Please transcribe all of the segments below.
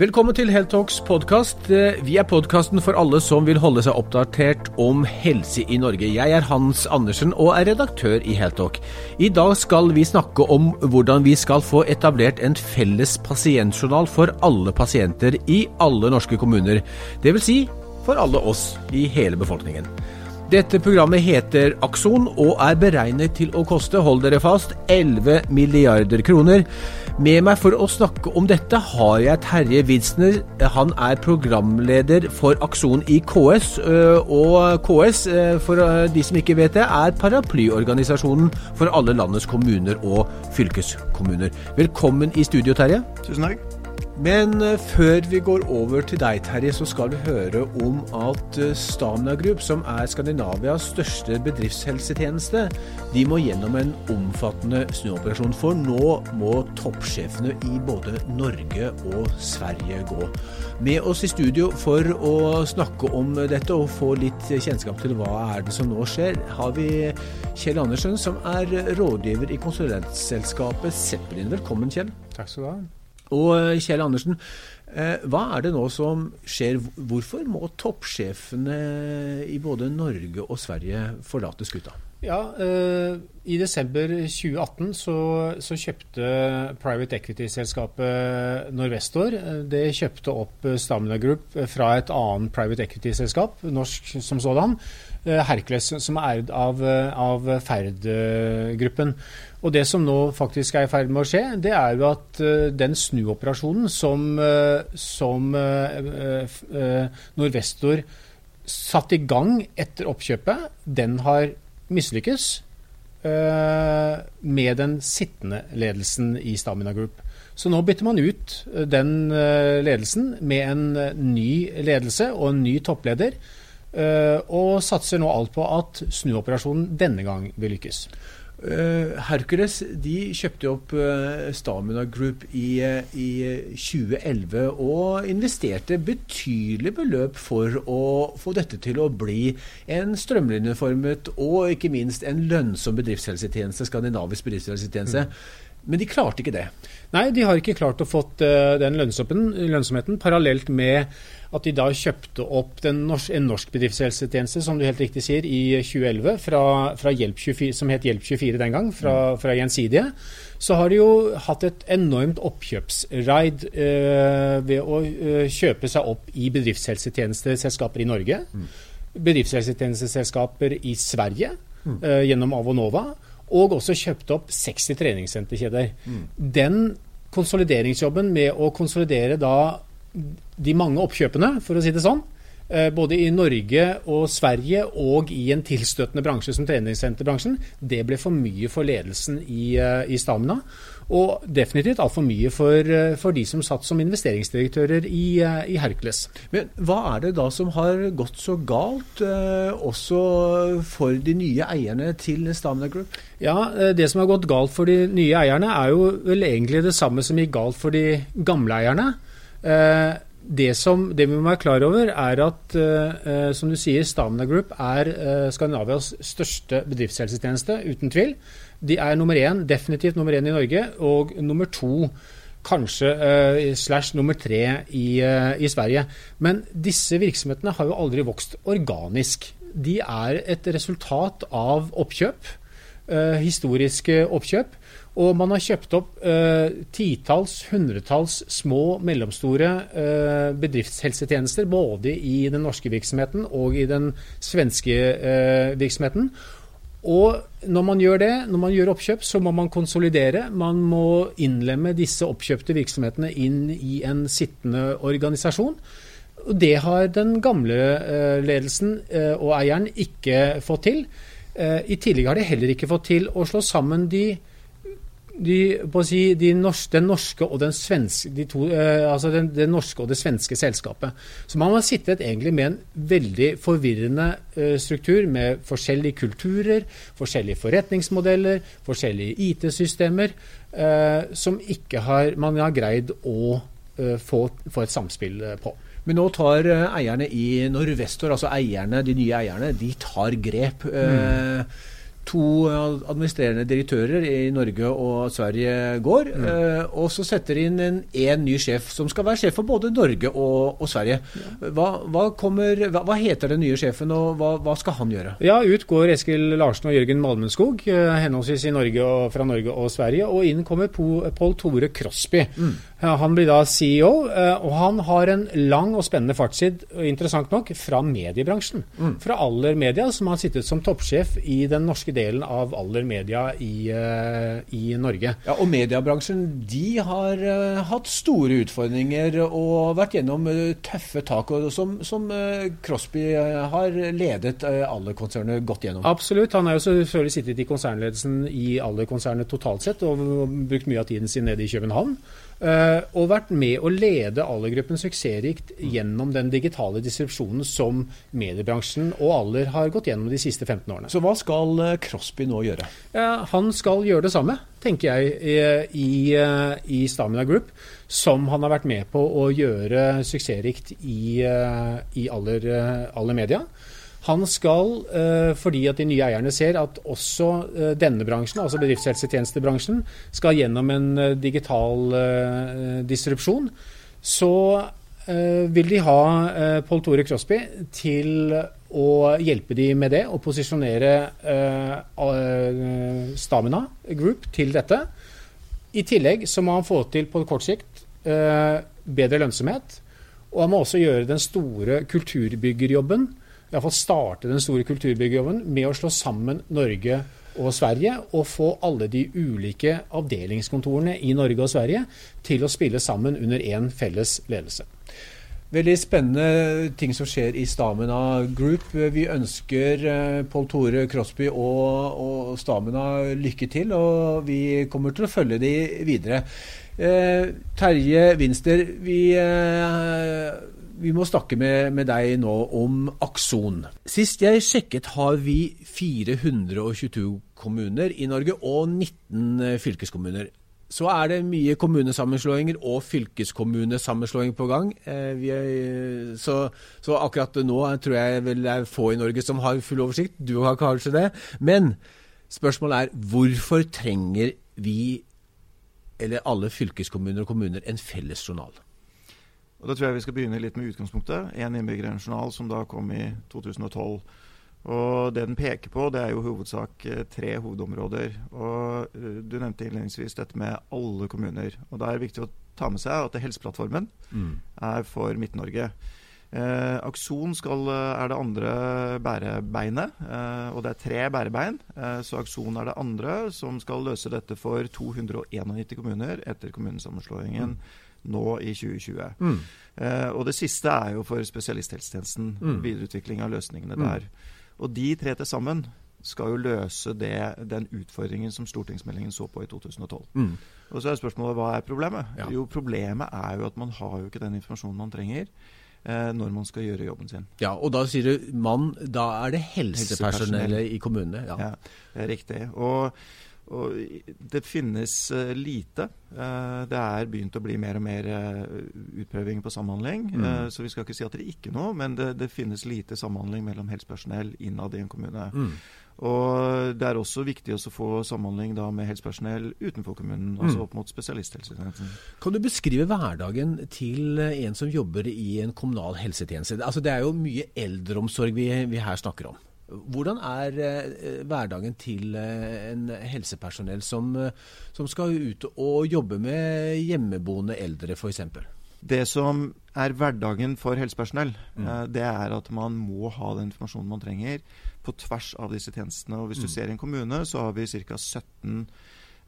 Velkommen til Heltalks podkast. Vi er podkasten for alle som vil holde seg oppdatert om helse i Norge. Jeg er Hans Andersen og er redaktør i Heltalk. I dag skal vi snakke om hvordan vi skal få etablert en felles pasientjournal for alle pasienter i alle norske kommuner. Dvs. Si for alle oss i hele befolkningen. Dette programmet heter Akson og er beregnet til å koste, hold dere fast, 11 milliarder kroner. Med meg for å snakke om dette har jeg Terje Widsner. Han er programleder for Akson i KS. Og KS, for de som ikke vet det, er paraplyorganisasjonen for alle landets kommuner og fylkeskommuner. Velkommen i studio, Terje. Tusen takk. Men før vi går over til deg, Terje, så skal vi høre om at Stamina Group, som er Skandinavias største bedriftshelsetjeneste, de må gjennom en omfattende snuoperasjon. For nå må toppsjefene i både Norge og Sverige gå. Med oss i studio for å snakke om dette og få litt kjennskap til hva er det som nå skjer, har vi Kjell Andersen, som er rådgiver i konsulentselskapet Zeppelin. Velkommen, Kjell. Takk skal du ha. Og Kjell Andersen, hva er det nå som skjer? Hvorfor må toppsjefene i både Norge og Sverige forlate skuta? Ja, eh, I desember 2018 så, så kjøpte private equity-selskapet Norvestor det kjøpte opp Stamina Group fra et annet private equity-selskap, norsk som sådan, Hercules, som er eid av, av Ferd-gruppen. Og Det som nå faktisk er i ferd med å skje, det er jo at uh, den snuoperasjonen som, uh, som uh, Norvestor satte i gang etter oppkjøpet, den har mislykkes med den sittende ledelsen i Stamina Group. Så nå bytter man ut den ledelsen med en ny ledelse og en ny toppleder. Og satser nå alt på at snuoperasjonen denne gang vil lykkes. Uh, Hercules de kjøpte opp uh, Stamina Group i, uh, i, 2011 og investerte betydelig beløp for å få dette til å bli en strømlinjeformet og ikke minst en lønnsom bedriftshelsetjeneste, skandinavisk bedriftshelsetjeneste. Mm. Men de klarte ikke det. Nei, de har ikke klart å få den lønnsomheten parallelt med at de da kjøpte opp norsk, en norsk bedriftshelsetjeneste, som du helt riktig sier, i 2011, fra, fra Hjelp24, som het Hjelp24 den gang, fra, mm. fra Gjensidige. Så har de jo hatt et enormt oppkjøpsraid eh, ved å eh, kjøpe seg opp i bedriftshelsetjenesteselskaper i Norge. Mm. Bedriftshelsetjenesteselskaper i Sverige mm. eh, gjennom Avonova. Og også kjøpt opp 60 treningssenterkjeder. Mm. Den konsolideringsjobben med å konsolidere da de mange oppkjøpene, for å si det sånn, eh, både i Norge og Sverige og i en tilstøtende bransje som treningssenterbransjen, det ble for mye for ledelsen i, eh, i Stamina. Og definitivt altfor mye for, eh, for, de som satt som investeringsdirektører i, i, Hercules. Men hva er det da som har gått så galt, også for de nye eierne til Stamina Group? Ja, Det som har gått galt for de nye eierne, er jo vel egentlig det samme som gikk galt for de gamle eierne. Eh, det, som, det vi må være klar over, er at uh, som du sier, Stamina Group er uh, Skandinavias største bedriftshelsetjeneste, uten tvil. De er nummer én, definitivt nummer én i Norge, og nummer to kanskje uh, slash nummer tre i, i, Sverige. Men disse virksomhetene har jo aldri vokst organisk. De er et resultat av oppkjøp, historiske oppkjøp. Og man har kjøpt opp eh, titalls, hundretalls små, mellomstore eh, bedriftshelsetjenester. Både i den norske virksomheten og i den svenske eh, virksomheten. Og når man gjør det, når man gjør oppkjøp, så må man konsolidere. Man må innlemme disse oppkjøpte virksomhetene inn i en sittende organisasjon. Og det har den gamle eh, ledelsen eh, og eieren ikke fått til. Eh, I tillegg har de heller ikke fått til å slå sammen de de, si, de norske, den norske og den svenske de to, eh, altså den, den, norske og det svenske selskapet. Så man har sittet egentlig med en veldig forvirrende eh, struktur med forskjellige kulturer, forskjellige forretningsmodeller, forskjellige IT-systemer, eh, som ikke har, man har greid å eh, få, få, et samspill eh, på. Men nå tar eh, eierne i Norvestor, altså eierne, de nye eierne, de tar grep. Mm. To administrerende direktører i Norge og Sverige går, mm. eh, og så setter de inn en, en, ny sjef som skal være sjef for både Norge og, og Sverige. Hva, hva, kommer, hva, hva, heter den nye sjefen, og hva, skal han gjøre? Ja, Ut går Eskil Larsen og Jørgen Malmenskog, eh, henholdsvis i Norge og, fra Norge og Sverige. Og inn kommer Pål Tore Crosby. Mm. Han blir da CEO, eh, og han har en lang og spennende fartstid, interessant nok, fra mediebransjen. Mm. Fra Aller Media, som har sittet som toppsjef i den norske delen av Aller Media i, uh, i Norge. Ja, Og mediebransjen de har uh, hatt store utfordringer og vært gjennom uh, tøffe tak, som, som Crosby har ledet Aller-konsernet godt gjennom. Absolutt. Han har jo selvfølgelig sittet i konsernledelsen i Aller-konsernet totalt sett, og brukt mye av tiden sin nede i København. Uh, og vært med å lede Aller-gruppen suksessrikt gjennom den digitale distribusjonen som mediebransjen og Aller har gått gjennom de siste 15 årene. Så hva skal uh, Crosby nå gjøre? Han skal gjøre det samme, tenker jeg, i, i, Stamina Group. Som han har vært med på å gjøre suksessrikt i, i Aller, Aller Media. Han skal, eh, fordi at de nye eierne ser at også eh, denne bransjen, altså bedriftshelsetjenestebransjen, skal gjennom en eh, digital distrupsjon, så vil de ha Pål Tore Crosby til å hjelpe de med det og posisjonere Stamina Group til dette. I tillegg så må han få til på kort sikt bedre lønnsomhet. Og han må også gjøre den store kulturbyggerjobben iallfall starte den store kulturbyggejobben med å slå sammen Norge og Sverige, og få alle de ulike avdelingskontorene i Norge og Sverige til å spille sammen under én felles ledelse. Veldig spennende ting som skjer i Stamina Group. Vi ønsker eh, Pål Tore Krosby og, og, Stamina lykke til, og vi kommer til å følge de videre. Eh, Terje Winster, vi eh, vi må snakke med, med, deg nå om Akson. Sist jeg sjekket har vi 422 kommuner i Norge og 19 eh, fylkeskommuner. Så er det mye kommunesammenslåinger og fylkeskommunesammenslåing på gang. Eh, er, så, så, akkurat nå tror jeg vel det er få i Norge som har full oversikt. Du har kanskje det. Men spørsmålet er hvorfor trenger vi, eller alle fylkeskommuner og kommuner, en felles journal? Og Da tror jeg vi skal begynne litt med utgangspunktet. Én innbygger, en journal, som da kom i 2012. Og Det den peker på, det er jo hovedsak eh, tre hovedområder. Og eh, Du nevnte innledningsvis dette med alle kommuner. Og Da er det viktig å ta med seg at Helseplattformen mm. er for Midt-Norge. Eh, Akson skal, er det andre bærebeinet, eh, og det er tre bærebein. Eh, så Akson er det andre som skal løse dette for 291 kommuner etter kommunesammenslåingen. Mm nå i 2020. Mm. Eh, og det siste er jo for spesialisthelsetjenesten. Mm. Videreutvikling av løsningene mm. der. Og de tre til sammen skal jo løse det, den utfordringen som stortingsmeldingen så på i 2012. Mm. Og så er spørsmålet hva er problemet? Ja. Jo, Problemet er jo at man har jo ikke den informasjonen man trenger eh, når man skal gjøre jobben sin. Ja, Og da sier du mann, da er det helsepersonellet i kommunene? Ja. ja, det er riktig. Og og det finnes uh, lite. Uh, det er begynt å bli mer og mer uh, utprøving på samhandling. Mm. så vi skal ikke si at det er ikke noe, men det, det finnes lite samhandling mellom helsepersonell innad i en kommune. Mm. Og det er også viktig å få samhandling da med helsepersonell utenfor kommunen, mm. altså opp mot spesialisthelsetjenesten. Kan du beskrive hverdagen til en som jobber i en kommunal helsetjeneste? Altså, det er jo mye eldreomsorg vi, vi her snakker om. Hvordan er eh, hverdagen til eh, en helsepersonell som, eh, som, skal ut og jobbe med hjemmeboende eldre f.eks.? Det som er hverdagen for helsepersonell, mm. det er at man må ha den informasjonen man trenger på tvers av disse tjenestene. Og Hvis du mm. ser i en kommune, så har vi ca. 17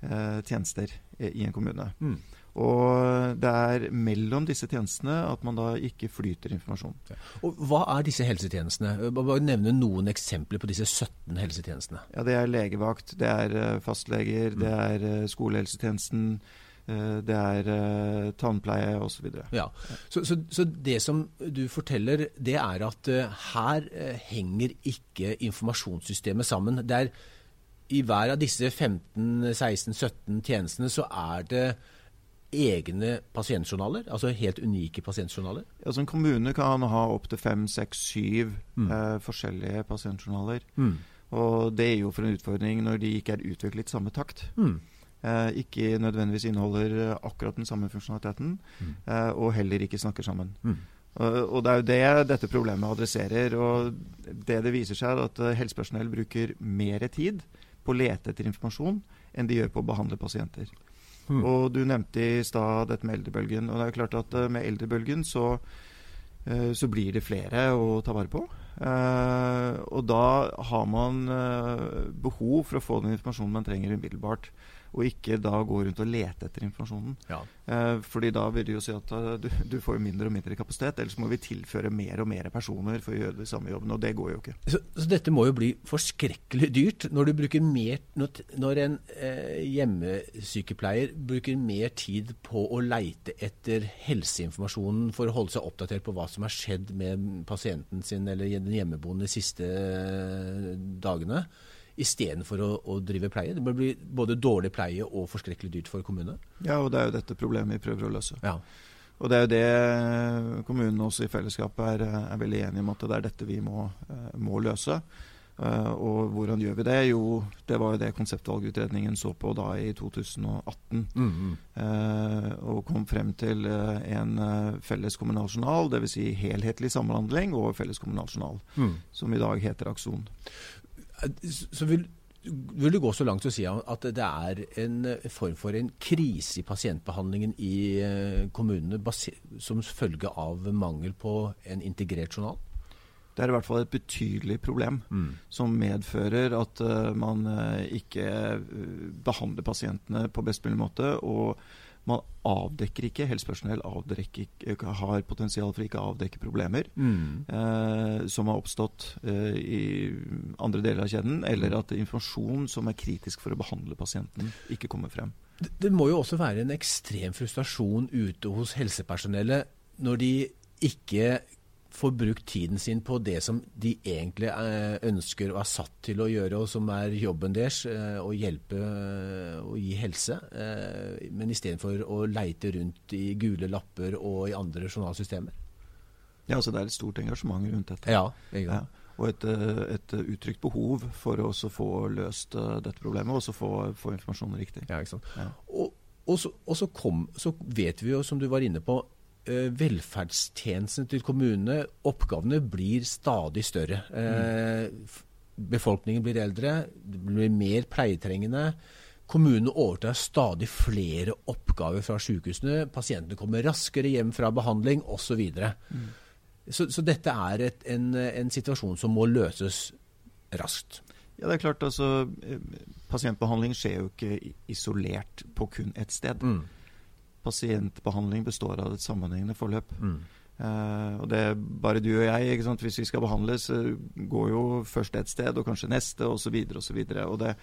eh, tjenester i en kommune. Mm. Og det er mellom disse tjenestene at man da ikke flyter informasjon. Ja. Og Hva er disse helsetjenestene? Bare nevne noen eksempler på disse 17 helsetjenestene. Ja, Det er legevakt, det er eh, fastleger, mm. det er eh, skolehelsetjenesten, eh, det er tannpleie osv. Ja. Så, så, så, det som du forteller, det er at her henger ikke informasjonssystemet sammen. Det er I hver av disse 15-16-17 tjenestene så er det egne pasientjournaler? Altså helt unike pasientjournaler? Altså En kommune kan ha opptil fem, seks, syv mm. eh, forskjellige pasientjournaler. Mm. Og det er jo for en utfordring når de ikke er utviklet i samme takt. Mm. Eh, ikke nødvendigvis inneholder eh, akkurat den samme funksjonaliteten, Mm. eh, og heller ikke snakker sammen. Mm. Og, og det er jo det dette problemet adresserer. og Det det viser seg, er at eh, helsepersonell bruker mer tid på å lete etter informasjon enn de gjør på å behandle pasienter. Mm. Og Du nevnte i stad dette med eldrebølgen. og det er klart at eh, Med eldrebølgen så, eh, så blir det flere å ta vare på. Eh, og da har man eh, behov for å få den informasjonen man trenger umiddelbart. Og ikke da gå rundt og lete etter informasjonen. Ja. Eh, fordi da vil det jo si at eh, du, du får mindre og mindre kapasitet. Ellers må vi tilføre mer og mer personer for å gjøre de samme jobben. Og det går jo ikke. Så, så dette må jo bli forskrekkelig dyrt når du bruker mer Når, en eh, hjemmesykepleier bruker mer tid på å leite etter helseinformasjonen for å holde seg oppdatert på hva som har skjedd med pasienten sin eller den hjemmeboende de siste eh, dagene, istedenfor å, å drive pleie. Det bør bli både dårlig pleie og forskrekkelig dyrt for kommunene. Ja, og det er jo dette problemet vi prøver å løse. Ja. Og det er jo det kommunene også i fellesskap er, er veldig enige om at det er dette vi må, eh, må løse. Uh, og hvordan gjør vi det? Jo, det var jo det konseptvalgutredningen så på da i 2018. Mm, eh, og kom frem til uh, en felles kommunal journal, dvs. Si helhetlig samhandling og felles kommunal journal, mm. som i dag heter Akson. Så vil, vil du gå så langt til å si at det er en form for en krise i pasientbehandlingen i eh, kommunene som følge av mangel på en integrert journal? Det er i hvert fall et betydelig problem Mm. som medfører at uh, man eh, ikke eh, behandler pasientene på best mulig måte. Og man avdekker ikke, helsepersonell avdekker, har potensial for ikke å avdekke problemer Mm. eh, som har oppstått eh, i andre deler av kjeden, eller at informasjon som er kritisk for å behandle pasienten, ikke kommer frem. Det, det må jo også være en ekstrem frustrasjon ute hos helsepersonellet når de ikke får brukt tiden sin på det som de egentlig eh, ønsker og er satt til å gjøre, og som er jobben deres, eh, å hjelpe eh, og gi helse. Men istedenfor å leite rundt i gule lapper og i andre journalsystemer. Ja, altså Det er et stort engasjement rundt dette. Ja. Ja, og et, et uttrykt behov for å også få løst dette problemet, og få, få informasjonen riktig. Ja, ikke sant? Ja. Og, og, så, og så, kom, så vet vi jo, som du var inne på, velferdstjenestene til kommunene, oppgavene blir stadig større. Eh, befolkningen blir eldre, det blir mer pleietrengende. Kommunene overtar stadig flere oppgaver fra sykehusene. Pasientene kommer raskere hjem fra behandling osv. Så, videre. så Så dette er et, en, en situasjon som må løses raskt. Ja, det er klart, altså eh, Pasientbehandling skjer jo ikke isolert på kun ett sted. Mm. Pasientbehandling består av et sammenhengende forløp. Mm. Uh, og det er bare du og jeg. ikke sant? Hvis vi skal behandles, så går jo først et sted, og kanskje neste, osv. osv. Og, det,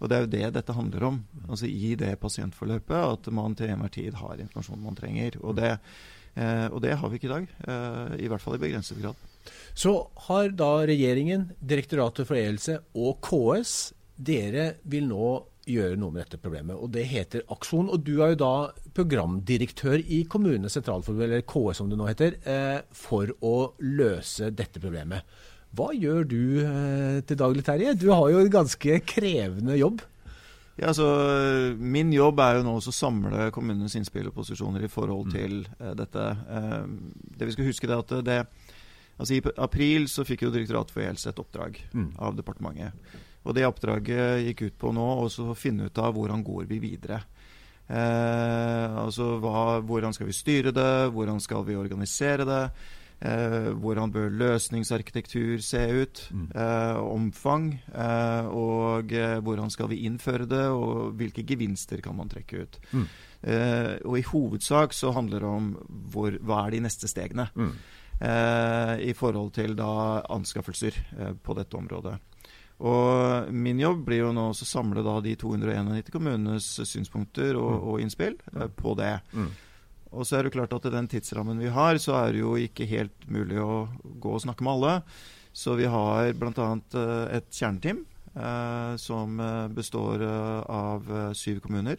og det er jo det dette handler om. Altså I det pasientforløpet at man til enhver tid har informasjonen man trenger. Og det, uh, og det har vi ikke i dag. Uh, I hvert fall i begrenset grad. Så har da regjeringen, Direktoratet for e-helse og KS Dere vil nå gjøre noe med dette problemet, og det heter Akson. Og du er jo da programdirektør i Kommunenes sentralforbund, eller KS som det nå heter, eh, for å løse dette problemet. Hva gjør du eh, til daglig, Terje? Du har jo en ganske krevende jobb. Ja, altså, Min jobb er jo nå også å samle kommunenes innspill og posisjoner i forhold til eh, dette. Eh, det vi skal huske det at det, altså I april så fikk jo Direktoratet for e-helse et oppdrag Mm. av departementet. Og Det oppdraget gikk ut på nå å finne ut av hvordan går vi videre. Eh, altså hva, Hvordan skal vi styre det, hvordan skal vi organisere det? Eh, hvordan bør løsningsarkitektur se ut? Mm. Eh, omfang? Eh, og eh, hvordan skal vi innføre det? Og hvilke gevinster kan man trekke ut? Mm. Eh, og i hovedsak så handler det om hvor, hva er de neste stegene Mm. eh, i forhold til da anskaffelser på dette området. Og min jobb blir jo nå å samle da de 291 kommunenes synspunkter og, Mm. og innspill eh, på det. Mm. Og så er det klart at i den tidsrammen vi har, så er det jo ikke helt mulig å gå og snakke med alle. Så vi har bl.a. et kjerneteam eh, som eh, består eh, av eh, syv kommuner.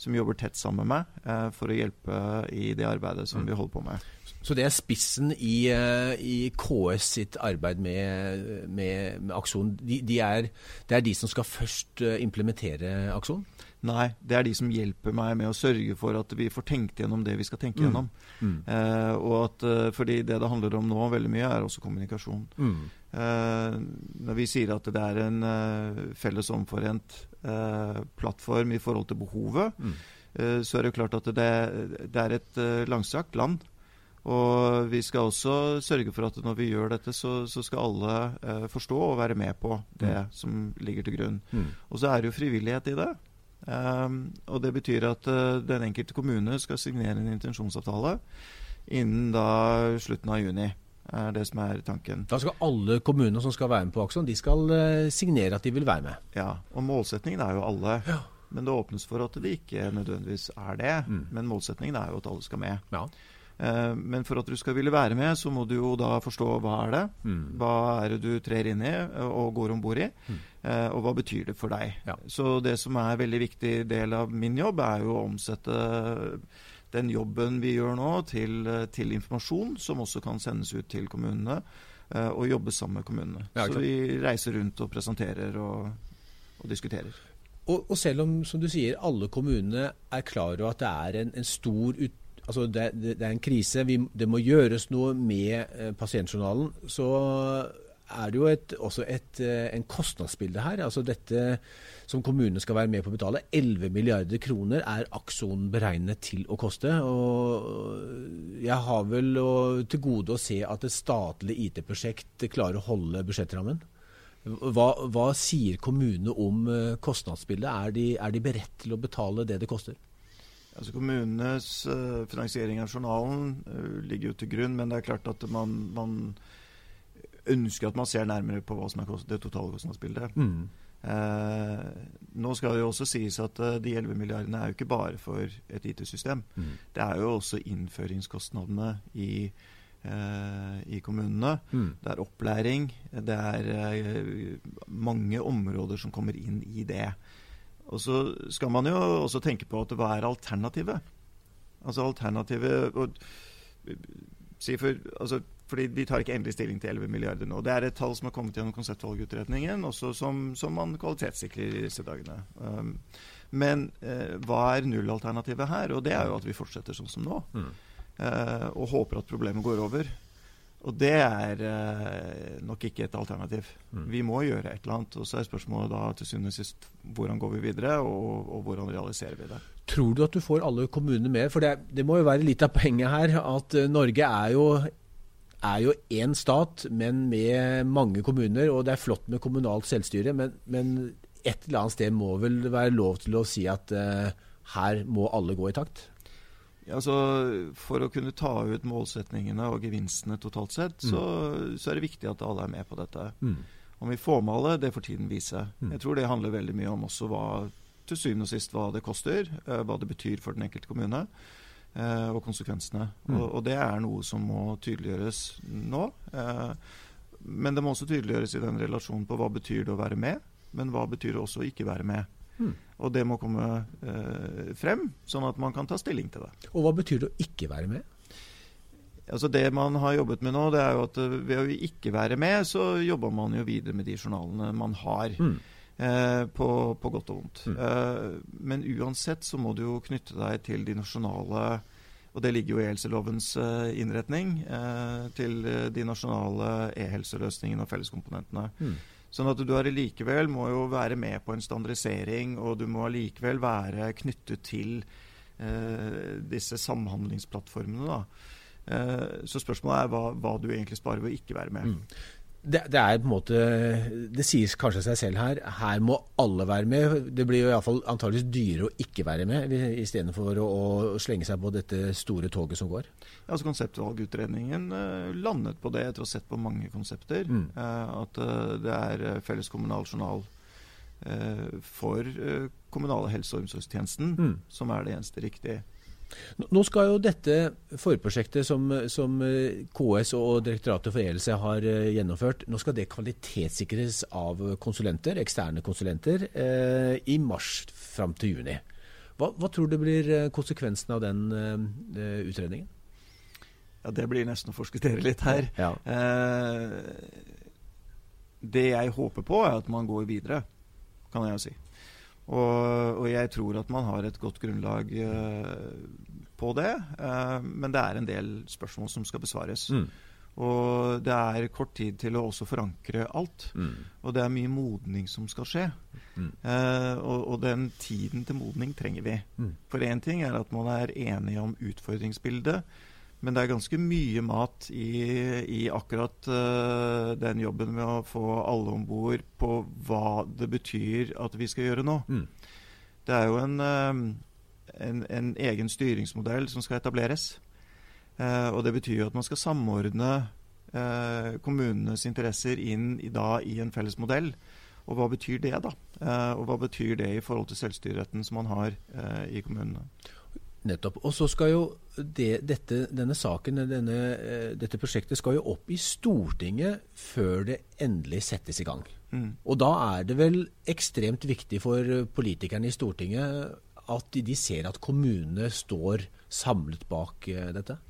Som jobber tett sammen med meg for å hjelpe i det arbeidet som vi holder på med. Så det er spissen i, i KS sitt arbeid med, med, med Akson. De, de er, det er de som skal først implementere Akson? Nei, det er de som hjelper meg med å sørge for at vi får tenkt gjennom det vi skal tenke mm. gjennom. Mm. Eh, og at, fordi det det handler om nå veldig mye, er også kommunikasjon. Mm. Eh, når vi sier at det er en eh, felles omforent uh, plattform i forhold til behovet, mm. uh, så er det klart at det, det er et langstrakt land. Og vi skal også sørge for at når vi gjør dette, så, så skal alle forstå og være med på det mm. som ligger til grunn. Mm. Og så er det jo frivillighet i det. Um, og det betyr at den enkelte kommune skal signere en intensjonsavtale innen da slutten av juni er det som er tanken. Da skal alle kommuner som skal være med på Akson, de skal uh, signere at de vil være med? Ja, og målsettingen er jo alle. Ja. Men det åpnes for at det ikke nødvendigvis er det. Mm. Men målsettingen er jo at alle skal med. Ja. Uh, men for at du skal ville være med, så må du jo da forstå hva er det mm. Hva er det du trer inn i og går om bord i? Mm. Uh, og hva betyr det for deg? Ja. Så det som er en veldig viktig del av min jobb, er jo å omsette den jobben vi gjør nå, til, til, informasjon som også kan sendes ut til kommunene, eh, og jobbe sammen med kommunene. Ja, Så vi reiser rundt og presenterer og, og diskuterer. Og, og, selv om som du sier, alle kommunene er klar over at det er en, en stor ut, altså det, det, det, er en krise, vi, det må gjøres noe med eh, pasientjournalen, så er det jo et, også et, eh, en kostnadsbilde her. altså Dette som kommunene skal være med på å betale, 11 milliarder kroner, er Akson beregnet til å koste. og Jeg har vel til gode å se at et statlig IT-prosjekt klarer å holde budsjettrammen. Hva, hva sier kommunene om eh, kostnadsbildet? Er de, er de beredt til å betale det det koster? Altså Kommunenes uh, finansiering av journalen uh, ligger jo til grunn, men det er klart at man, man ønsker at man ser nærmere på hva som er det totale kostnadsbildet. Mm. Eh, nå skal det jo også sies at uh, de 11 milliardene er jo ikke bare for et IT-system. Mm. Det er jo også innføringskostnadene i, eh, i kommunene. Mm. Det er opplæring. Det er eh, mange områder som kommer inn i det. Og så skal man jo også tenke på at hva er alternativet? Altså alternativet og, si for, altså, fordi Vi tar ikke endelig stilling til 11 milliarder nå. Det er et tall som har kommet gjennom konseptvalgutredningen, også som, som man kvalitetssikrer i disse dagene. Um, men uh, hva er nullalternativet her? Og Det er jo at vi fortsetter sånn som nå. Mm. Uh, og håper at problemet går over. Og det er uh, nok ikke et alternativ. Mm. Vi må gjøre et eller annet. Og så er spørsmålet da til syvende og sist hvordan går vi videre, og, og, hvordan realiserer vi det. Tror du at du får alle kommunene med? For det, det må jo være litt av poenget her at Norge er jo er jo én stat, men med mange kommuner. Og det er flott med kommunalt selvstyre, men, men et eller annet sted må vel være lov til å si at uh, her må alle gå i takt? Altså, for å kunne ta ut målsetningene og gevinstene totalt sett, mm. så, så, er det viktig at alle er med på dette. Mm. Om vi får med alle, det får tiden vise. Mm. Jeg tror det handler veldig mye om også hva til syvende og sist hva det koster, uh, hva det betyr for den enkelte kommune. Eh, og konsekvensene. Mm. Og, og, det er noe som må tydeliggjøres nå. Eh, men det må også tydeliggjøres i den relasjonen på hva betyr det å være med, men hva betyr det også å ikke være med. Mm. Og det må komme eh, frem, sånn at man kan ta stilling til det. Og hva betyr det å ikke være med? Altså Det man har jobbet med nå, det er jo at ved å ikke være med, så jobber man jo videre med de journalene man har. Mm. Eh, på, på, godt og vondt. Mm. Eh, men uansett så må du jo knytte deg til de nasjonale og det ligger jo i helselovens eh, innretning eh, til de nasjonale e-helseløsningene og felleskomponentene. Mm. Sånn at du allikevel må jo være med på en standardisering, og du må allikevel være knyttet til eh, disse samhandlingsplattformene. da. Eh, så spørsmålet er hva, hva, du egentlig sparer ved å ikke være med. Mm det, det, er på en måte Det sies kanskje seg selv her. Her må alle være med. Det blir jo iallfall antageligvis dyrere å ikke være med, istedenfor å, å slenge seg på dette store toget som går. Ja, altså Konseptvalgutredningen uh, landet på det etter å ha sett på mange konsepter. Mm. Uh, at uh, det er felles kommunal journal for kommunale helse- og omsorgstjenesten mm. som er det eneste riktige. Nå skal jo dette forprosjektet som, som eh, KS og Direktoratet for e-helse har eh, gjennomført, nå skal det kvalitetssikres av konsulenter, eksterne konsulenter, eh, i mars fram til juni. Hva, hva tror du blir konsekvensen av den utredningen? Ja, Det blir nesten å forskuttere litt her. Ja. Eh, det jeg håper på, er at man går videre, kan jeg jo si. Og, og, jeg tror at man har et godt grunnlag uh, på det. Uh, men det er en del spørsmål som skal besvares. Mm. Og det er kort tid til å også forankre alt. Mm. Og det er mye modning som skal skje. Mm. Uh, og, og, den tiden til modning trenger vi. Mm. For én ting er at man er enig om utfordringsbildet. Men det er ganske mye mat i, i akkurat uh, den jobben med å få alle om bord på hva det betyr at vi skal gjøre nå. Mm. Det er jo en, uh, en, en, egen styringsmodell som skal etableres. Uh, og det betyr jo at man skal samordne kommunenes interesser inn i, da, i en felles modell. Og hva betyr det, da? og hva betyr det i forhold til selvstyreretten som man har i kommunene? Nettopp. Og så skal jo det, dette, denne saken, denne, eh, dette prosjektet skal jo opp i Stortinget før det endelig settes i gang. Mm. Og da er det vel ekstremt viktig for politikerne i Stortinget at de ser at kommunene står samlet bak eh, dette?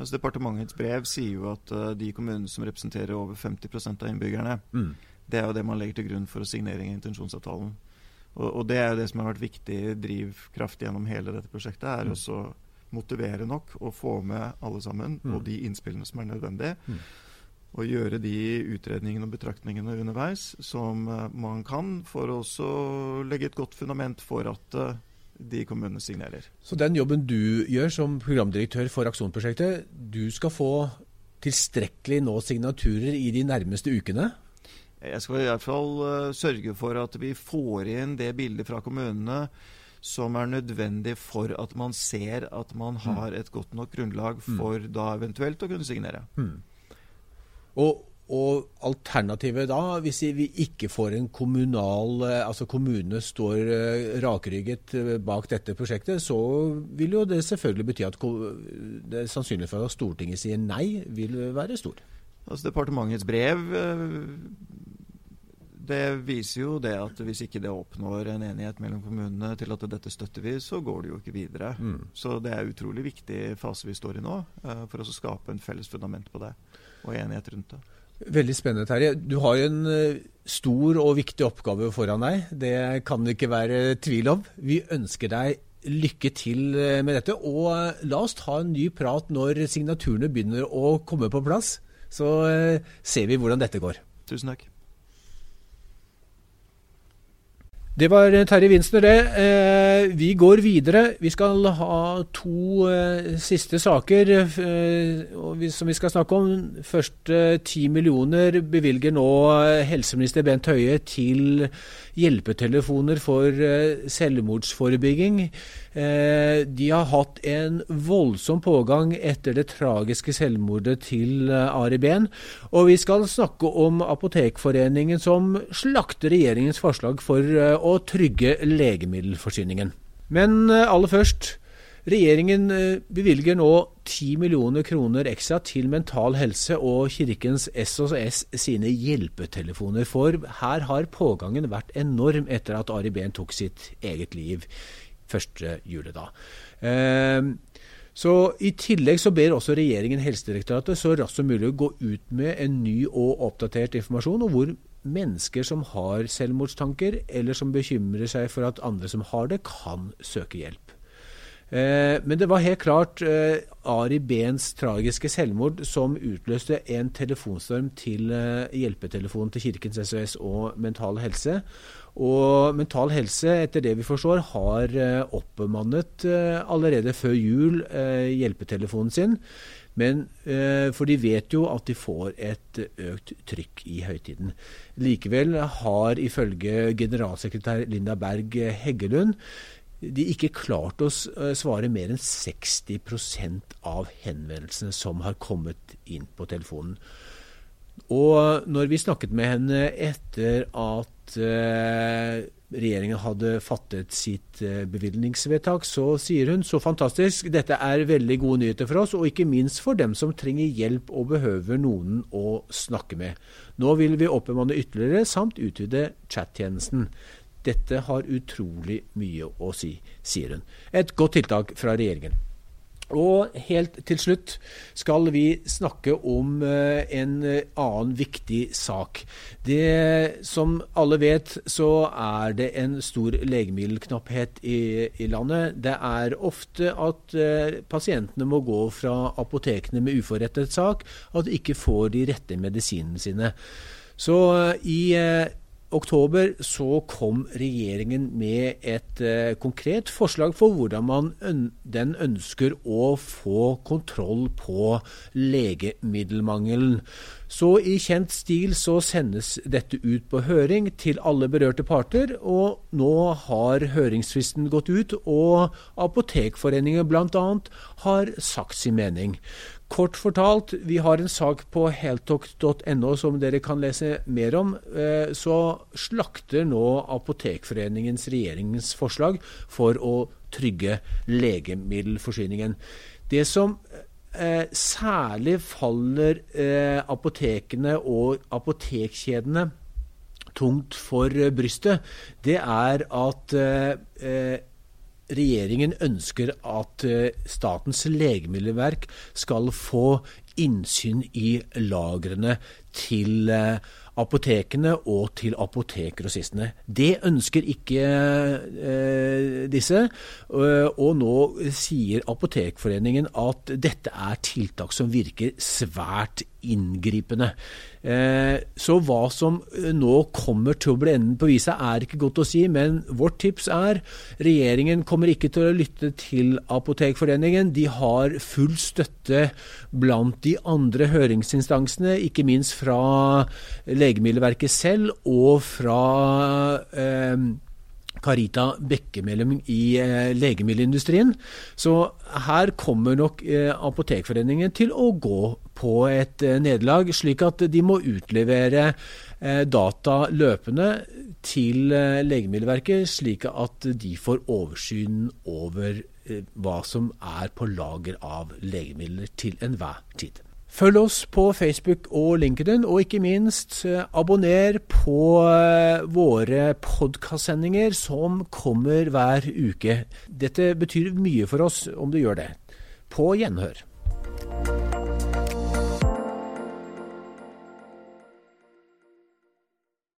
Altså Departementets brev sier jo at uh, de kommunene som representerer over 50 av innbyggerne, mm. det er jo det man legger til grunn for å signere intensjonsavtalen. Og, og, det er jo det som har vært viktig drivkraft gjennom hele dette prosjektet. er mm. også motivere nok og få med alle sammen, mm. og de innspillene som er nødvendige. Mm. Og gjøre de utredningene og betraktningene underveis som uh, man kan, for å også legge et godt fundament for at uh, de kommunene signerer. Så den jobben du gjør som programdirektør for Aksjonprosjektet, du skal få tilstrekkelig nå signaturer i de nærmeste ukene? Jeg skal i hvert fall uh, sørge for at vi får inn det bildet fra kommunene som er nødvendig for at man ser at man mm. har et godt nok grunnlag mm. for da eventuelt å kunne signere. Mm. Og, og, alternativet da, hvis vi ikke får en kommunal eh, Altså kommunene står uh, rakrygget bak dette prosjektet, så vil jo det selvfølgelig bety at det er sannsynlig for at Stortinget sier nei, vil være stor. Altså Departementets brev det viser jo det at hvis ikke det oppnår en enighet mellom kommunene til at dette støtter vi, så går det jo ikke videre. Mm. Så det er utrolig viktig fase vi står i nå, uh, for å skape en felles fundament på det, og enighet rundt det. Veldig spennende, Terje. Du har en uh, stor og viktig oppgave foran deg. Det kan det ikke være tvil om. Vi ønsker deg lykke til eh, med dette. Og la oss ta en ny prat når signaturene begynner å komme på plass. Så ser vi hvordan dette går. Tusen takk. Det var Terje Winsner, det. Eh, vi går videre. Vi skal ha to eh, siste saker eh, som vi skal snakke om. Først ti millioner bevilger nå helseminister Bent Høie til hjelpetelefoner for selvmordsforebygging. De har hatt en voldsom pågang etter det tragiske selvmordet til Ari Behn. Og vi skal snakke om Apotekforeningen som slakter regjeringens forslag for å trygge legemiddelforsyningen. Men eh, aller først. Regjeringen eh, bevilger nå 10 millioner kroner ekstra til Mental Helse og Kirkens SOS sine hjelpetelefoner. For her har pågangen vært enorm etter at Ari Behn tok sitt eget liv 1. juli. da. Eh, så I tillegg så ber også regjeringen Helsedirektoratet så raskt som mulig gå ut med en ny og oppdatert informasjon om hvor mennesker som har selvmordstanker, eller som bekymrer seg for at andre som har det, kan søke hjelp. Eh, men det var helt klart eh, Ari Behns tragiske selvmord som utløste en telefonstorm til eh, hjelpetelefonen til Kirkens SOS og Mental Helse. Og Mental Helse, etter det vi forstår, har oppbemannet allerede før jul hjelpetelefonen sin. Men, for de vet jo at de får et økt trykk i høytiden. Likevel har ifølge generalsekretær Linda Berg Heggelund de ikke klart å eh, svare mer enn 60% av henvendelsene som har kommet inn på telefonen. Og når vi snakket med henne etter at eh, regjeringen hadde fattet sitt eh, bevilgningsvedtak, så sier hun så fantastisk, dette er veldig gode nyheter for oss, og ikke minst for dem som trenger hjelp og behøver noen å snakke med. Nå vil vi oppbemanne ytterligere, samt utvide chattjenesten. Dette har utrolig mye å si, sier hun. Et godt tiltak fra regjeringen. Og helt til slutt skal vi snakke om eh, en eh, annen viktig sak. Det Som alle vet, så er det en stor legemiddelknapphet i, i landet. Det er ofte at eh, pasientene må gå fra apotekene med uforrettet sak, at de ikke får de rette medisinene sine. Så i oktober så kom regjeringen med et eh, konkret forslag for hvordan man den ønsker å få kontroll på legemiddelmangelen. Så i kjent stil så sendes dette ut på høring til alle berørte parter, og nå har høringsfristen gått ut, og Apotekforeningen bl.a. har sagt sin mening. Kort fortalt, vi har en sak på heltok.no som dere kan lese mer om. Eh, så slakter nå Apotekforeningens regjeringens forslag for å trygge legemiddelforsyningen. Det som eh, særlig faller eh, apotekene og apotekkjedene tungt for brystet, det er at regjeringen ønsker at eh, Statens legemiddelverk skal få innsyn i lagrene til eh, apotekene og til apotekgrossistene. Det ønsker ikke eh, disse. Og nå sier Apotekforeningen at dette er tiltak som virker svært inngripende. Eh, så hva som eh, nå kommer til å bli enden på visa, er ikke godt å si. Men vårt tips er regjeringen kommer ikke til å lytte til Apotekforeningen. De har full støtte blant de andre høringsinstansene, ikke minst fra Legemiddelverket selv og fra eh, Carita Bekkemellum i eh, legemiddelindustrien. Så her kommer nok eh, Apotekforeningen til å gå på et eh, nederlag, slik at de må utlevere eh, data løpende til eh, Legemiddelverket, slik at de får oversyn over eh, hva som er på lager av legemidler til enhver tid. Følg oss på Facebook og LinkedIn, og ikke minst eh, abonner på eh, våre podkastsendinger som kommer hver uke. Dette betyr mye for oss om du gjør det. På gjenhør.